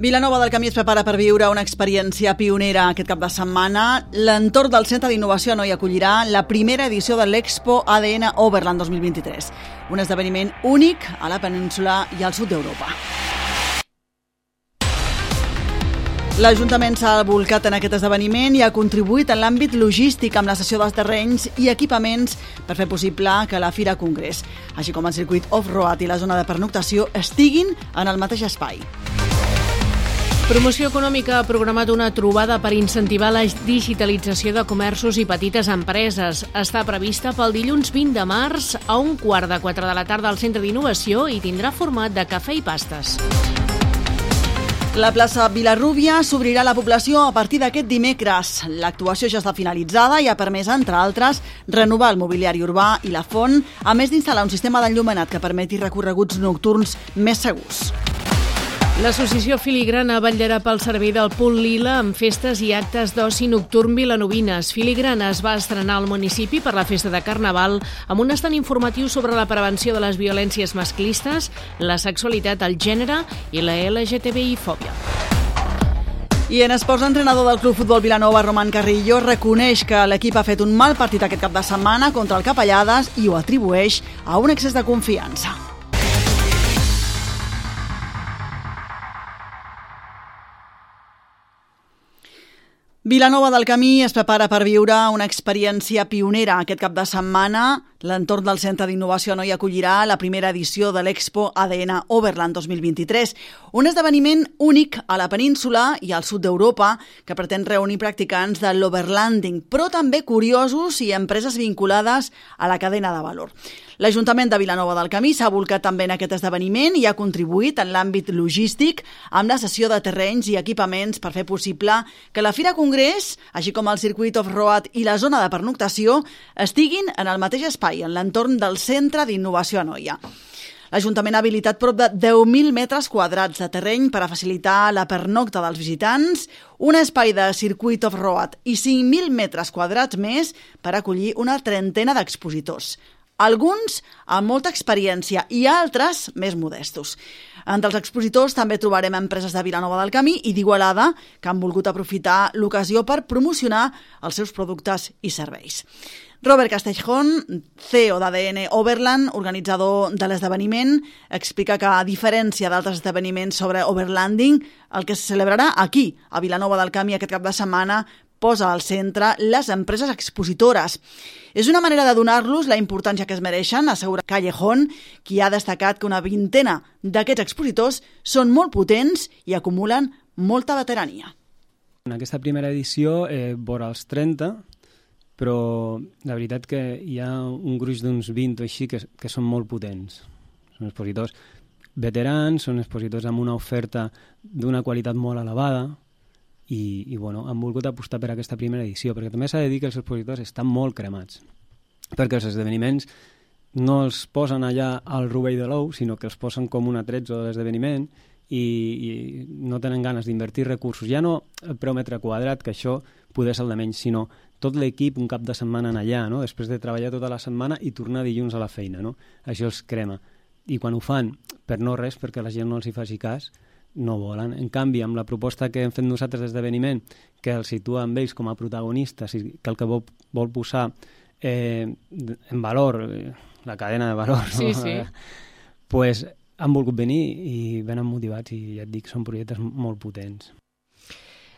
Vilanova del Camí es prepara per viure una experiència pionera aquest cap de setmana. L'entorn del Centre d'Innovació no hi acollirà la primera edició de l'Expo ADN Overland 2023, un esdeveniment únic a la península i al sud d'Europa. L'Ajuntament s'ha volcat en aquest esdeveniment i ha contribuït en l'àmbit logístic amb la cessió dels terrenys i equipaments per fer possible que la Fira Congrés, així com el circuit off-road i la zona de pernoctació, estiguin en el mateix espai. Promoció Econòmica ha programat una trobada per incentivar la digitalització de comerços i petites empreses. Està prevista pel dilluns 20 de març a un quart de 4 de la tarda al Centre d'Innovació i tindrà format de cafè i pastes. La plaça Vilarrúbia s'obrirà a la població a partir d'aquest dimecres. L'actuació ja està finalitzada i ha permès, entre altres, renovar el mobiliari urbà i la font, a més d'instal·lar un sistema d'enllumenat que permeti recorreguts nocturns més segurs. L'associació Filigrana vetllarà pel servei del Punt Lila amb festes i actes d'oci nocturn vilanovines. Filigrana es va estrenar al municipi per la festa de Carnaval amb un estant informatiu sobre la prevenció de les violències masclistes, la sexualitat, el gènere i la LGTBI-fòbia. I en esports, l'entrenador del Club Futbol Vilanova, Roman Carrillo, reconeix que l'equip ha fet un mal partit aquest cap de setmana contra el Capellades i ho atribueix a un excés de confiança. Vilanova del Camí es prepara per viure una experiència pionera aquest cap de setmana. L'entorn del Centre d'Innovació no hi acollirà la primera edició de l'Expo ADN Overland 2023, un esdeveniment únic a la península i al sud d'Europa que pretén reunir practicants de l'overlanding, però també curiosos i empreses vinculades a la cadena de valor. L'Ajuntament de Vilanova del Camí s'ha volcat també en aquest esdeveniment i ha contribuït en l'àmbit logístic amb la cessió de terrenys i equipaments per fer possible que la Fira Congrés, així com el circuit off-road i la zona de pernoctació, estiguin en el mateix espai, en l'entorn del Centre d'Innovació a Noia. L'Ajuntament ha habilitat prop de 10.000 metres quadrats de terreny per a facilitar la pernocta dels visitants, un espai de circuit off-road i 5.000 metres quadrats més per acollir una trentena d'expositors alguns amb molta experiència i altres més modestos. Entre els expositors també trobarem empreses de Vilanova del Camí i d'Igualada que han volgut aprofitar l'ocasió per promocionar els seus productes i serveis. Robert Castelljón, CEO d'ADN Overland, organitzador de l'esdeveniment, explica que, a diferència d'altres esdeveniments sobre overlanding, el que se celebrarà aquí, a Vilanova del Camí, aquest cap de setmana, posa al centre les empreses expositores. És una manera de donar-los la importància que es mereixen, assegura Callejón, qui ha destacat que una vintena d'aquests expositors són molt potents i acumulen molta veterania. En aquesta primera edició eh, vora els 30, però la veritat que hi ha un gruix d'uns 20 o així que, que són molt potents. Són expositors veterans, són expositors amb una oferta d'una qualitat molt elevada, i, i bueno, han volgut apostar per aquesta primera edició, perquè també s'ha de dir que els expositors estan molt cremats, perquè els esdeveniments no els posen allà al rovell de l'ou, sinó que els posen com un atretzo de l'esdeveniment i, i no tenen ganes d'invertir recursos. Ja no el preu metre quadrat, que això poder ser el de menys, sinó tot l'equip un cap de setmana en allà, no? després de treballar tota la setmana i tornar dilluns a la feina. No? Això els crema. I quan ho fan per no res, perquè la gent no els hi faci cas, no volen. En canvi, amb la proposta que hem fet nosaltres d'esdeveniment, que els situa amb ells com a protagonistes i que el que vol, vol posar eh, en valor eh, la cadena de valor, sí, no? sí. pues han volgut venir i venen motivats i ja et dic, són projectes molt potents.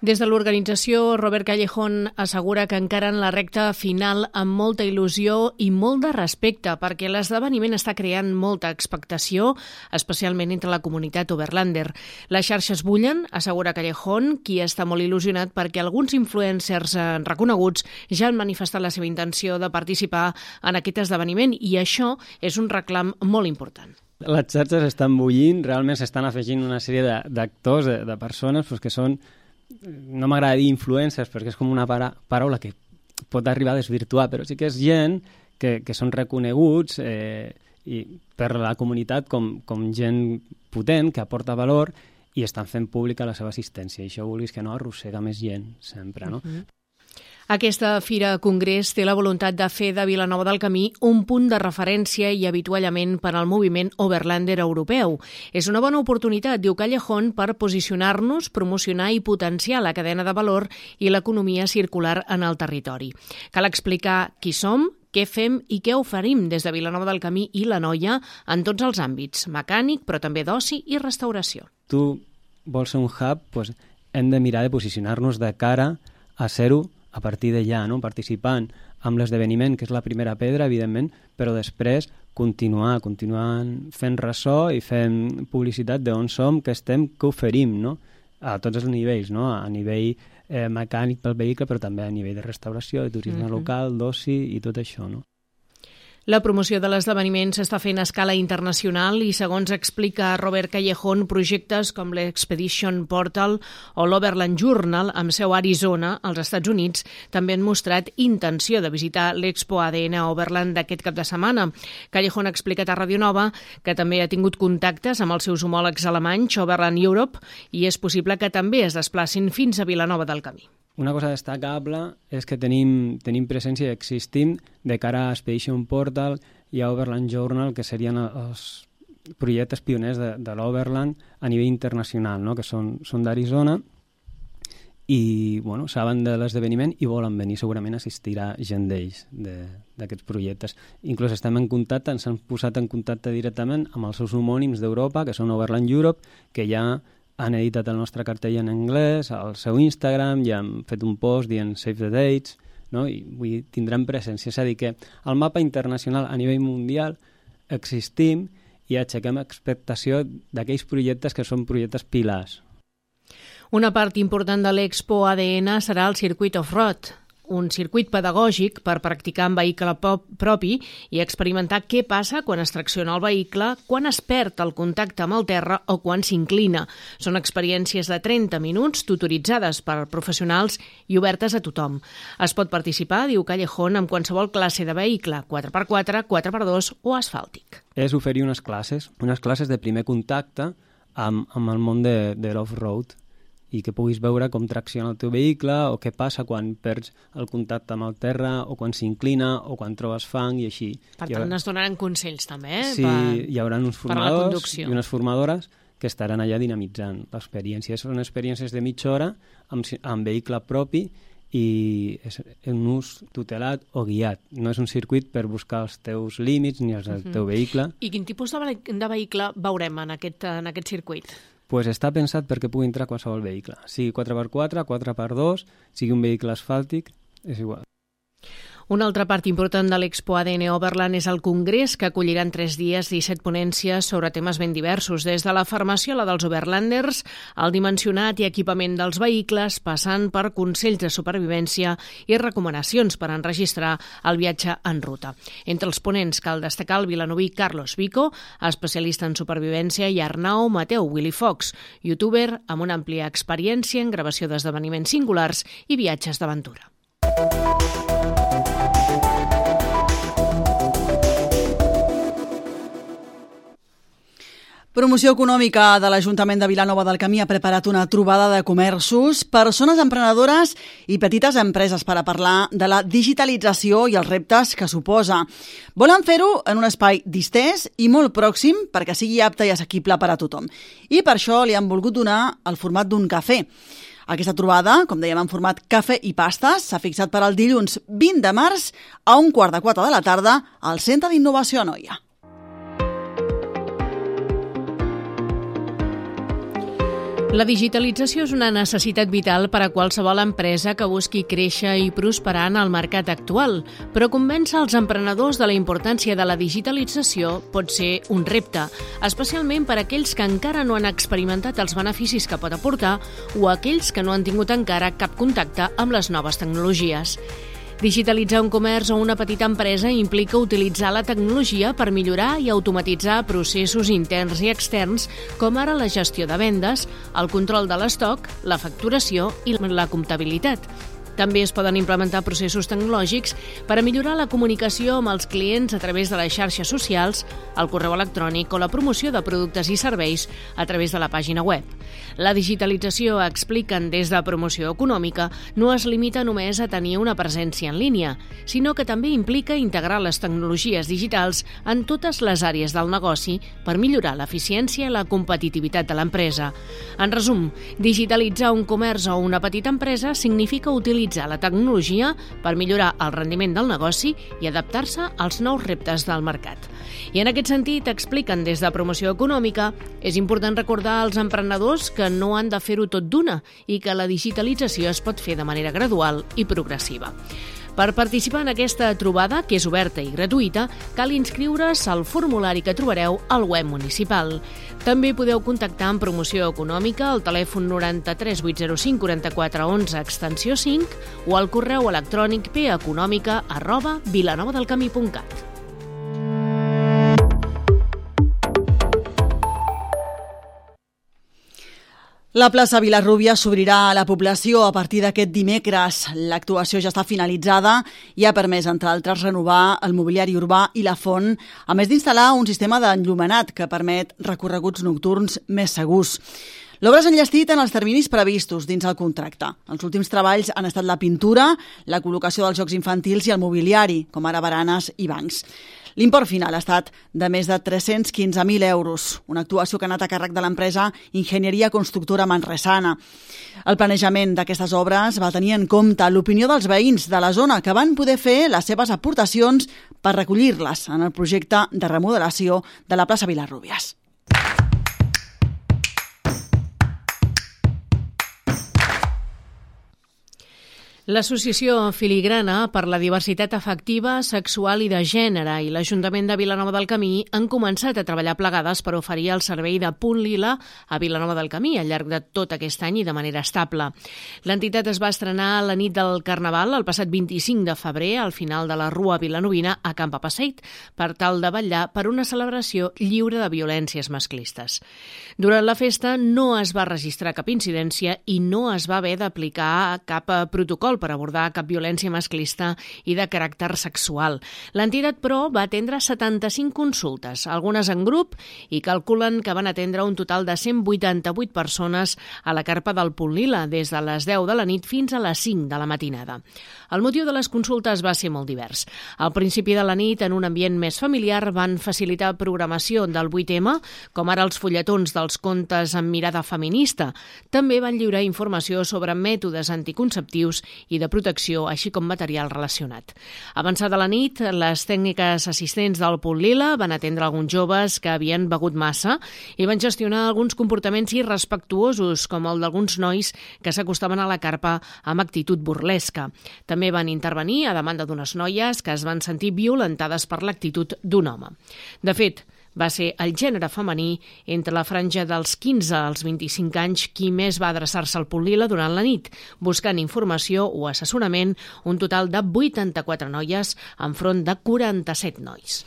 Des de l'organització, Robert Callejón assegura que encara en la recta final amb molta il·lusió i molt de respecte perquè l'esdeveniment està creant molta expectació, especialment entre la comunitat Overlander. Les xarxes bullen, assegura Callejón, qui està molt il·lusionat perquè alguns influencers eh, reconeguts ja han manifestat la seva intenció de participar en aquest esdeveniment i això és un reclam molt important. Les xarxes estan bullint, realment s'estan afegint una sèrie d'actors, de, de, de persones pues, que són no m'agrada dir influencers perquè és com una para paraula que pot arribar a desvirtuar, però sí que és gent que, que són reconeguts eh, i per la comunitat com, com gent potent, que aporta valor i estan fent pública la seva assistència. I això vulguis que no arrossega més gent, sempre, no? Uh -huh. Aquesta Fira Congrés té la voluntat de fer de Vilanova del Camí un punt de referència i habituallament per al moviment Overlander europeu. És una bona oportunitat, diu Callejón, per posicionar-nos, promocionar i potenciar la cadena de valor i l'economia circular en el territori. Cal explicar qui som, què fem i què oferim des de Vilanova del Camí i la Noia en tots els àmbits, mecànic, però també d'oci i restauració. Tu vols ser un hub, doncs hem de mirar de posicionar-nos de cara a ser-ho a partir d'allà, no? participant amb l'esdeveniment, que és la primera pedra, evidentment, però després continuar, continuar fent ressò i fent publicitat d'on som, que estem, que oferim, no? a tots els nivells, no? a nivell eh, mecànic pel vehicle, però també a nivell de restauració, de turisme mm -hmm. local, d'oci i tot això. No? La promoció de l'esdeveniment s'està fent a escala internacional i, segons explica Robert Callejón, projectes com l'Expedition Portal o l'Overland Journal, amb seu a Arizona, als Estats Units, també han mostrat intenció de visitar l'Expo ADN Overland d'aquest cap de setmana. Callejón ha explicat a Radio Nova que també ha tingut contactes amb els seus homòlegs alemanys Overland Europe i és possible que també es desplacin fins a Vilanova del Camí. Una cosa destacable és que tenim, tenim presència i existim de cara a Expedition Portal i a Overland Journal, que serien els projectes pioners de, de l'Overland a nivell internacional, no? que són, són d'Arizona i bueno, saben de l'esdeveniment i volen venir, segurament assistirà gent d'ells, d'aquests de, projectes. Inclús estem en contacte, ens han posat en contacte directament amb els seus homònims d'Europa, que són Overland Europe, que ja han editat el nostre cartell en anglès, al seu Instagram, ja han fet un post dient Save the Dates, no? i vull, tindran presència. És a dir, que al mapa internacional a nivell mundial existim i aixequem expectació d'aquells projectes que són projectes pilars. Una part important de l'Expo ADN serà el circuit off-road, un circuit pedagògic per practicar en vehicle propi i experimentar què passa quan es tracciona el vehicle, quan es perd el contacte amb el terra o quan s'inclina. Són experiències de 30 minuts tutoritzades per professionals i obertes a tothom. Es pot participar, diu Callejón, amb qualsevol classe de vehicle, 4x4, 4x2 o asfàltic. És oferir unes classes, unes classes de primer contacte amb, amb el món de, de l'off-road i que puguis veure com tracciona el teu vehicle o què passa quan perds el contacte amb el terra o quan s'inclina o quan trobes fang i així. Per tant, haurà... es donaran consells també, eh? Sí, per... hi haurà uns formadors i unes formadores que estaran allà dinamitzant l'experiència. Són experiències de mitja hora amb, amb vehicle propi i és un ús tutelat o guiat. No és un circuit per buscar els teus límits ni els del teu vehicle. I quin tipus de, de vehicle veurem en aquest, en aquest circuit? Pues està pensat perquè pugui entrar qualsevol vehicle. Sigui 4x4, 4x2, sigui un vehicle asfàltic, és igual. Una altra part important de l'Expo ADN Overland és el congrés que acollirà en tres dies 17 ponències sobre temes ben diversos, des de la farmàcia la dels Overlanders, el dimensionat i equipament dels vehicles, passant per consells de supervivència i recomanacions per enregistrar el viatge en ruta. Entre els ponents cal destacar el vilanoví Carlos Vico, especialista en supervivència, i Arnau Mateu Willy Fox, youtuber amb una àmplia experiència en gravació d'esdeveniments singulars i viatges d'aventura. Promoció Econòmica de l'Ajuntament de Vilanova del Camí ha preparat una trobada de comerços, persones emprenedores i petites empreses per a parlar de la digitalització i els reptes que suposa. Volen fer-ho en un espai distès i molt pròxim perquè sigui apte i assequible per a tothom. I per això li han volgut donar el format d'un cafè. Aquesta trobada, com dèiem, en format cafè i pastes, s'ha fixat per al dilluns 20 de març a un quart de quatre de la tarda al Centre d'Innovació a La digitalització és una necessitat vital per a qualsevol empresa que busqui créixer i prosperar en el mercat actual, però convèncer els emprenedors de la importància de la digitalització pot ser un repte, especialment per a aquells que encara no han experimentat els beneficis que pot aportar o aquells que no han tingut encara cap contacte amb les noves tecnologies. Digitalitzar un comerç o una petita empresa implica utilitzar la tecnologia per millorar i automatitzar processos interns i externs, com ara la gestió de vendes, el control de l'estoc, la facturació i la comptabilitat. També es poden implementar processos tecnològics per a millorar la comunicació amb els clients a través de les xarxes socials, el correu electrònic o la promoció de productes i serveis a través de la pàgina web. La digitalització, expliquen des de promoció econòmica, no es limita només a tenir una presència en línia, sinó que també implica integrar les tecnologies digitals en totes les àrees del negoci per millorar l'eficiència i la competitivitat de l'empresa. En resum, digitalitzar un comerç o una petita empresa significa utilitzar la tecnologia per millorar el rendiment del negoci i adaptar-se als nous reptes del mercat. I en aquest sentit, expliquen des de promoció econòmica, és important recordar als emprenedors que no han de fer-ho tot d'una i que la digitalització es pot fer de manera gradual i progressiva. Per participar en aquesta trobada, que és oberta i gratuïta, cal inscriure's al formulari que trobareu al web municipal. També podeu contactar amb promoció econòmica al telèfon 93 805 44 11 extensió 5 o al correu electrònic peconòmica arroba vilanovadelcamí.cat. La plaça Vilarrúbia s'obrirà a la població a partir d'aquest dimecres. L'actuació ja està finalitzada i ha permès, entre altres, renovar el mobiliari urbà i la font, a més d'instal·lar un sistema d'enllumenat que permet recorreguts nocturns més segurs. L'obra s'ha enllestit en els terminis previstos dins el contracte. Els últims treballs han estat la pintura, la col·locació dels jocs infantils i el mobiliari, com ara baranes i bancs. L'import final ha estat de més de 315.000 euros, una actuació que ha anat a càrrec de l'empresa Enginyeria Constructora Manresana. El planejament d'aquestes obres va tenir en compte l'opinió dels veïns de la zona que van poder fer les seves aportacions per recollir-les en el projecte de remodelació de la plaça Vilarrúbies. L'Associació Filigrana per la Diversitat Afectiva, Sexual i de Gènere i l'Ajuntament de Vilanova del Camí han començat a treballar plegades per oferir el servei de punt lila a Vilanova del Camí al llarg de tot aquest any i de manera estable. L'entitat es va estrenar a la nit del Carnaval el passat 25 de febrer al final de la Rua Vilanovina a Camp Passeit per tal de vetllar per una celebració lliure de violències masclistes. Durant la festa no es va registrar cap incidència i no es va haver d'aplicar cap protocol per abordar cap violència masclista i de caràcter sexual. L'entitat, però, va atendre 75 consultes, algunes en grup, i calculen que van atendre un total de 188 persones a la carpa del Punt Lila, des de les 10 de la nit fins a les 5 de la matinada. El motiu de les consultes va ser molt divers. Al principi de la nit, en un ambient més familiar, van facilitar programació del 8M, com ara els fulletons dels contes amb mirada feminista. També van lliurar informació sobre mètodes anticonceptius i de protecció, així com material relacionat. Avançada la nit, les tècniques assistents del Punt Lila van atendre alguns joves que havien begut massa i van gestionar alguns comportaments irrespectuosos, com el d'alguns nois que s'acostaven a la carpa amb actitud burlesca. També van intervenir a demanda d'unes noies que es van sentir violentades per l'actitud d'un home. De fet, va ser el gènere femení entre la franja dels 15 als 25 anys qui més va adreçar-se al Polila durant la nit, buscant informació o assessorament un total de 84 noies enfront de 47 nois.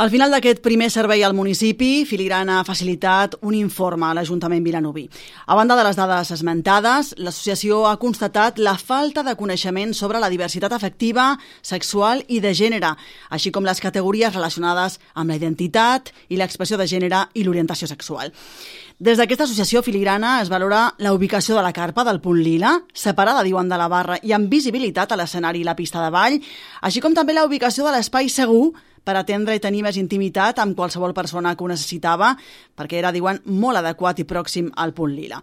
Al final d'aquest primer servei al municipi, Filigrana ha facilitat un informe a l'Ajuntament Vilanoví. A banda de les dades esmentades, l'associació ha constatat la falta de coneixement sobre la diversitat afectiva, sexual i de gènere, així com les categories relacionades amb la identitat i l'expressió de gènere i l'orientació sexual. Des d'aquesta associació filigrana es valora la ubicació de la carpa del punt lila, separada, diuen, de la barra i amb visibilitat a l'escenari i la pista de ball, així com també la ubicació de l'espai segur per atendre i tenir més intimitat amb qualsevol persona que ho necessitava, perquè era, diuen, molt adequat i pròxim al punt lila.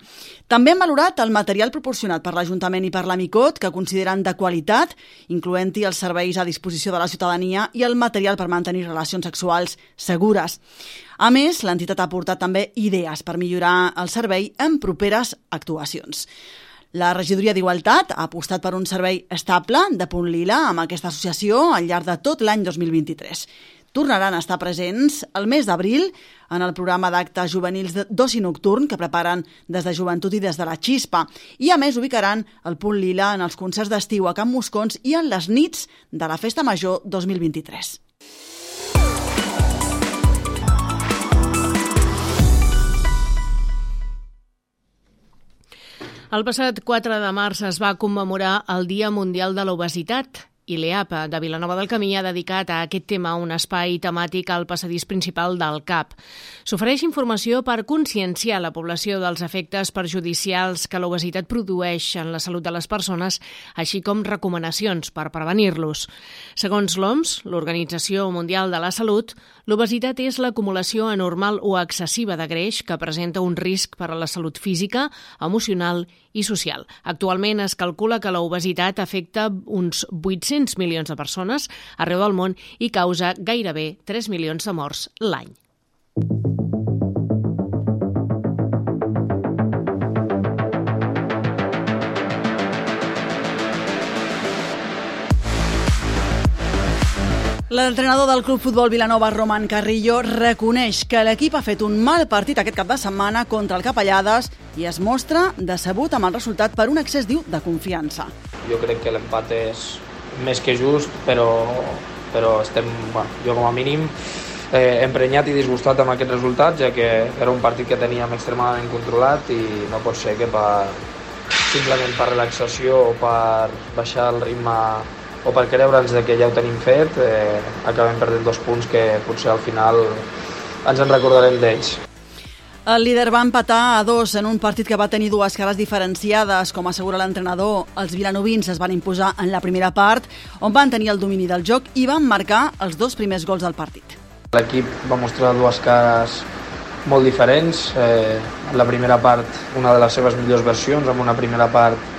També han valorat el material proporcionat per l'Ajuntament i per l'Amicot, que consideren de qualitat, incloent-hi els serveis a disposició de la ciutadania i el material per mantenir relacions sexuals segures. A més, l'entitat ha aportat també idees per millorar el servei en properes actuacions. La regidoria d'Igualtat ha apostat per un servei estable de Punt Lila amb aquesta associació al llarg de tot l'any 2023. Tornaran a estar presents el mes d'abril en el programa d'actes juvenils d'oci nocturn que preparen des de Joventut i des de la Xispa. I a més ubicaran el Punt Lila en els concerts d'estiu a Camp Moscons i en les nits de la Festa Major 2023. El passat 4 de març es va commemorar el Dia Mundial de l'Obesitat i l'EAPA de Vilanova del Camí ha dedicat a aquest tema un espai temàtic al passadís principal del CAP. S'ofereix informació per conscienciar la població dels efectes perjudicials que l'obesitat produeix en la salut de les persones, així com recomanacions per prevenir-los. Segons l'OMS, l'Organització Mundial de la Salut, l'obesitat és l'acumulació anormal o excessiva de greix que presenta un risc per a la salut física, emocional i social. Actualment es calcula que l'obesitat afecta uns 800 milions de persones arreu del món i causa gairebé 3 milions de morts l'any. L'entrenador del Club Futbol Vilanova, Roman Carrillo, reconeix que l'equip ha fet un mal partit aquest cap de setmana contra el Capellades i es mostra decebut amb el resultat per un excés, diu, de confiança. Jo crec que l'empat és més que just, però, però estem, bueno, jo com a mínim, eh, emprenyat i disgustat amb aquest resultat, ja que era un partit que teníem extremadament controlat i no pot ser que per, simplement per relaxació o per baixar el ritme o per creure'ns que ja ho tenim fet, eh, acabem perdent dos punts que potser al final ens en recordarem d'ells. El líder va empatar a dos en un partit que va tenir dues cares diferenciades. Com assegura l'entrenador, els vilanovins es van imposar en la primera part, on van tenir el domini del joc i van marcar els dos primers gols del partit. L'equip va mostrar dues cares molt diferents. Eh, en la primera part, una de les seves millors versions, amb una primera part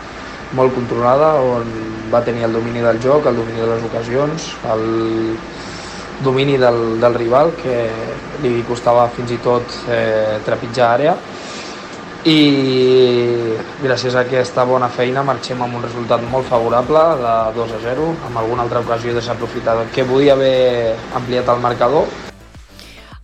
molt controlada, on va tenir el domini del joc, el domini de les ocasions, el domini del, del rival, que li costava fins i tot eh, trepitjar àrea, i gràcies a aquesta bona feina marxem amb un resultat molt favorable de 2 a 0, amb alguna altra ocasió desaprofitada que podia haver ampliat el marcador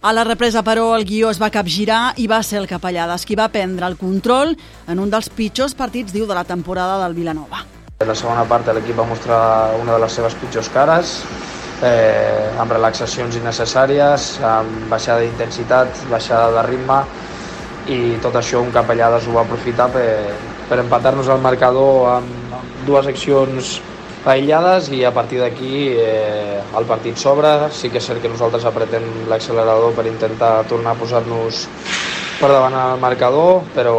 a la represa, però, el guió es va capgirar i va ser el Capellades qui va prendre el control en un dels pitjors partits, diu, de la temporada del Vilanova. En la segona part l'equip va mostrar una de les seves pitjors cares, eh, amb relaxacions innecessàries, amb baixada d'intensitat, baixada de ritme, i tot això un Capellades ho va aprofitar per, per empatar-nos al marcador amb, dues accions aïllades i a partir d'aquí eh, el partit s'obre. Sí que és cert que nosaltres apretem l'accelerador per intentar tornar a posar-nos per davant al marcador, però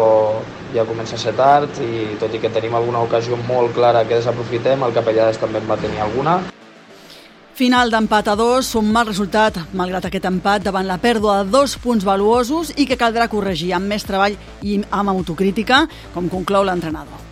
ja comença a ser tard i tot i que tenim alguna ocasió molt clara que desaprofitem, el Capellades també en va tenir alguna. Final d'empat a dos, un mal resultat, malgrat aquest empat, davant la pèrdua de dos punts valuosos i que caldrà corregir amb més treball i amb autocrítica, com conclou l'entrenador.